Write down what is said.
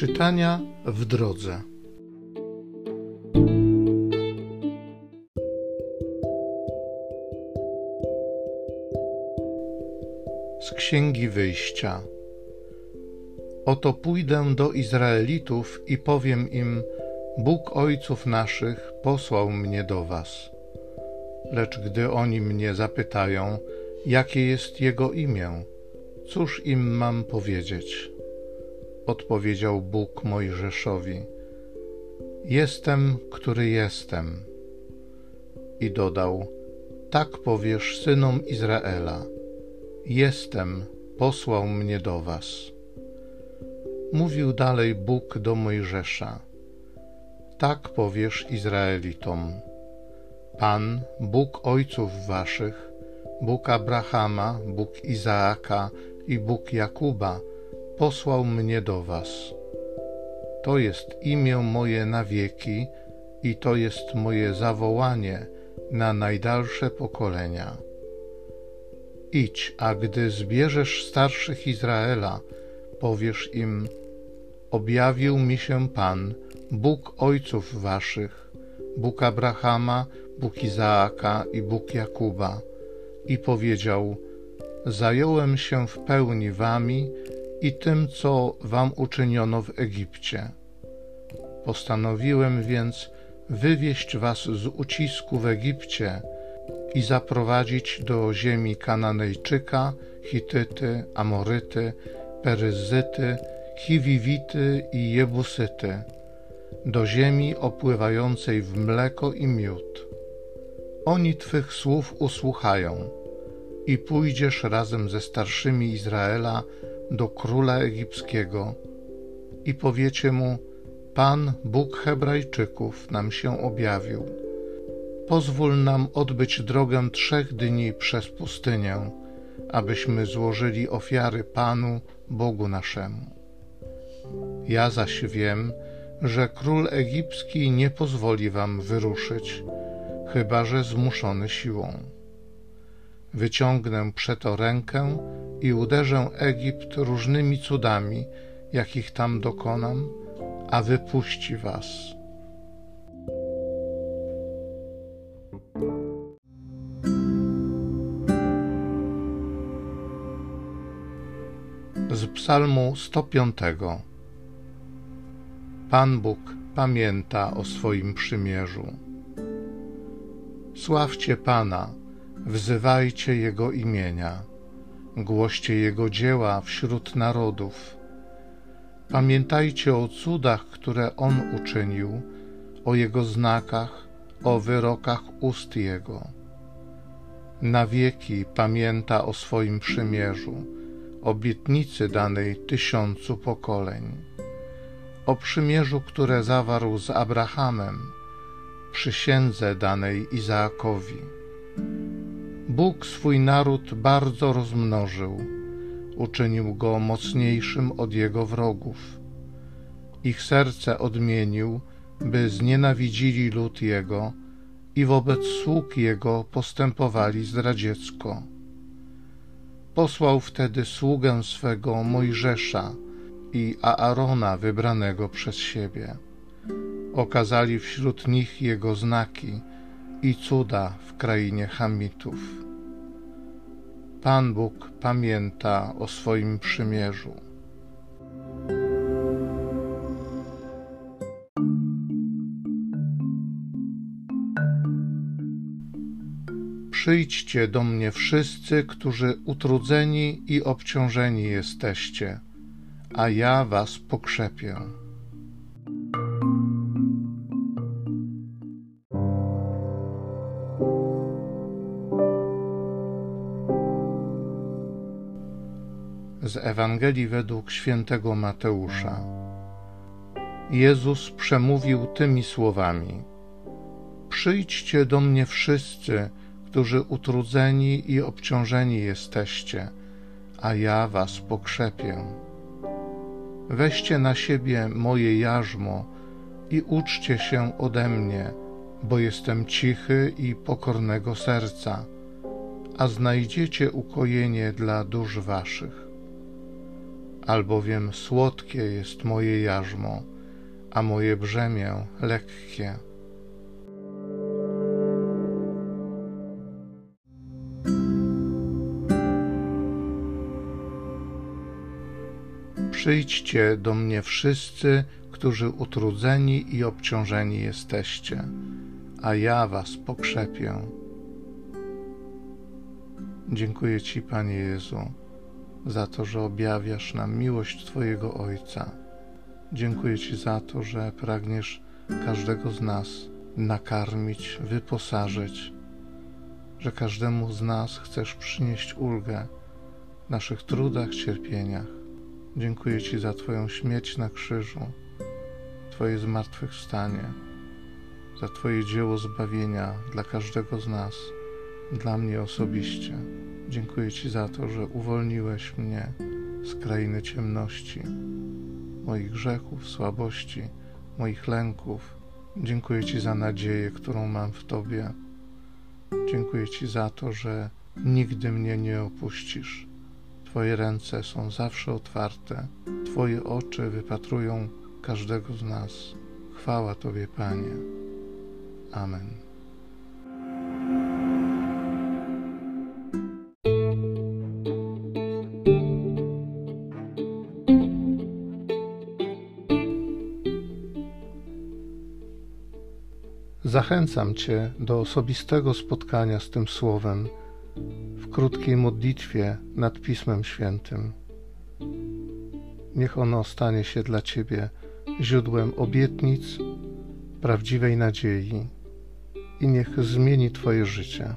Czytania w drodze. Z Księgi Wyjścia. Oto pójdę do Izraelitów i powiem im: Bóg ojców naszych posłał mnie do was. Lecz gdy oni mnie zapytają, jakie jest jego imię, cóż im mam powiedzieć? Odpowiedział Bóg Mojżeszowi: Jestem, który jestem. I dodał: Tak powiesz synom Izraela: Jestem, posłał mnie do was. Mówił dalej Bóg do Mojżesza: Tak powiesz Izraelitom: Pan, Bóg ojców waszych, Bóg Abrahama, Bóg Izaaka i Bóg Jakuba, posłał mnie do was. To jest imię moje na wieki i to jest moje zawołanie na najdalsze pokolenia. Idź, a gdy zbierzesz starszych Izraela, powiesz im: Objawił mi się Pan, Bóg ojców waszych, Bóg Abrahama, Bóg Izaaka i Bóg Jakuba, i powiedział: Zająłem się w pełni wami i tym, co wam uczyniono w Egipcie. Postanowiłem więc wywieźć was z ucisku w Egipcie i zaprowadzić do ziemi Kananejczyka, Hityty, Amoryty, Peryzyty, Chiwiwity i Jebusyty, do ziemi opływającej w mleko i miód. Oni Twych słów usłuchają i pójdziesz razem ze starszymi Izraela do króla egipskiego i powiecie mu: Pan, Bóg Hebrajczyków, nam się objawił. Pozwól nam odbyć drogę trzech dni przez pustynię, abyśmy złożyli ofiary Panu, Bogu naszemu. Ja zaś wiem, że król egipski nie pozwoli wam wyruszyć, chyba że zmuszony siłą. Wyciągnę przeto rękę i uderzę Egipt różnymi cudami, jakich tam dokonam, a wypuści was. Z Psalmu 105 Pan Bóg pamięta o swoim przymierzu. Sławcie Pana, wzywajcie Jego imienia, głoście Jego dzieła wśród narodów. Pamiętajcie o cudach, które On uczynił, o Jego znakach, o wyrokach ust Jego. Na wieki pamięta o swoim przymierzu, obietnicy danej tysiącu pokoleń, o przymierzu, które zawarł z Abrahamem, przysiędze danej Izaakowi. Bóg swój naród bardzo rozmnożył, uczynił go mocniejszym od jego wrogów. Ich serce odmienił, by znienawidzili lud jego i wobec sług jego postępowali zdradziecko. Posłał wtedy sługę swego Mojżesza i Aarona wybranego przez siebie okazali wśród nich jego znaki i cuda w krainie Hamitów. Pan Bóg pamięta o swoim przymierzu. Przyjdźcie do mnie wszyscy, którzy utrudzeni i obciążeni jesteście, a ja was pokrzepię. Z Ewangelii według świętego Mateusza. Jezus przemówił tymi słowami: Przyjdźcie do mnie wszyscy, którzy utrudzeni i obciążeni jesteście, a ja was pokrzepię. Weźcie na siebie moje jarzmo i uczcie się ode mnie, bo jestem cichy i pokornego serca, a znajdziecie ukojenie dla dusz waszych albowiem słodkie jest moje jarzmo, a moje brzemię lekkie. Przyjdźcie do mnie wszyscy, którzy utrudzeni i obciążeni jesteście, a ja was pokrzepię. Dziękuję Ci, Panie Jezu, za to, że objawiasz nam miłość Twojego Ojca. Dziękuję Ci za to, że pragniesz każdego z nas nakarmić, wyposażyć, że każdemu z nas chcesz przynieść ulgę w naszych trudach, cierpieniach. Dziękuję Ci za Twoją śmierć na krzyżu, Twoje zmartwychwstanie, za Twoje dzieło zbawienia dla każdego z nas, dla mnie osobiście. Dziękuję Ci za to, że uwolniłeś mnie z krainy ciemności, moich grzechów, słabości, moich lęków. Dziękuję Ci za nadzieję, którą mam w Tobie. Dziękuję Ci za to, że nigdy mnie nie opuścisz. Twoje ręce są zawsze otwarte, Twoje oczy wypatrują każdego z nas. Chwała Tobie, Panie. Amen. Zachęcam Cię do osobistego spotkania z tym Słowem w krótkiej modlitwie nad Pismem Świętym. Niech ono stanie się dla Ciebie źródłem obietnic, prawdziwej nadziei i niech zmieni Twoje życie.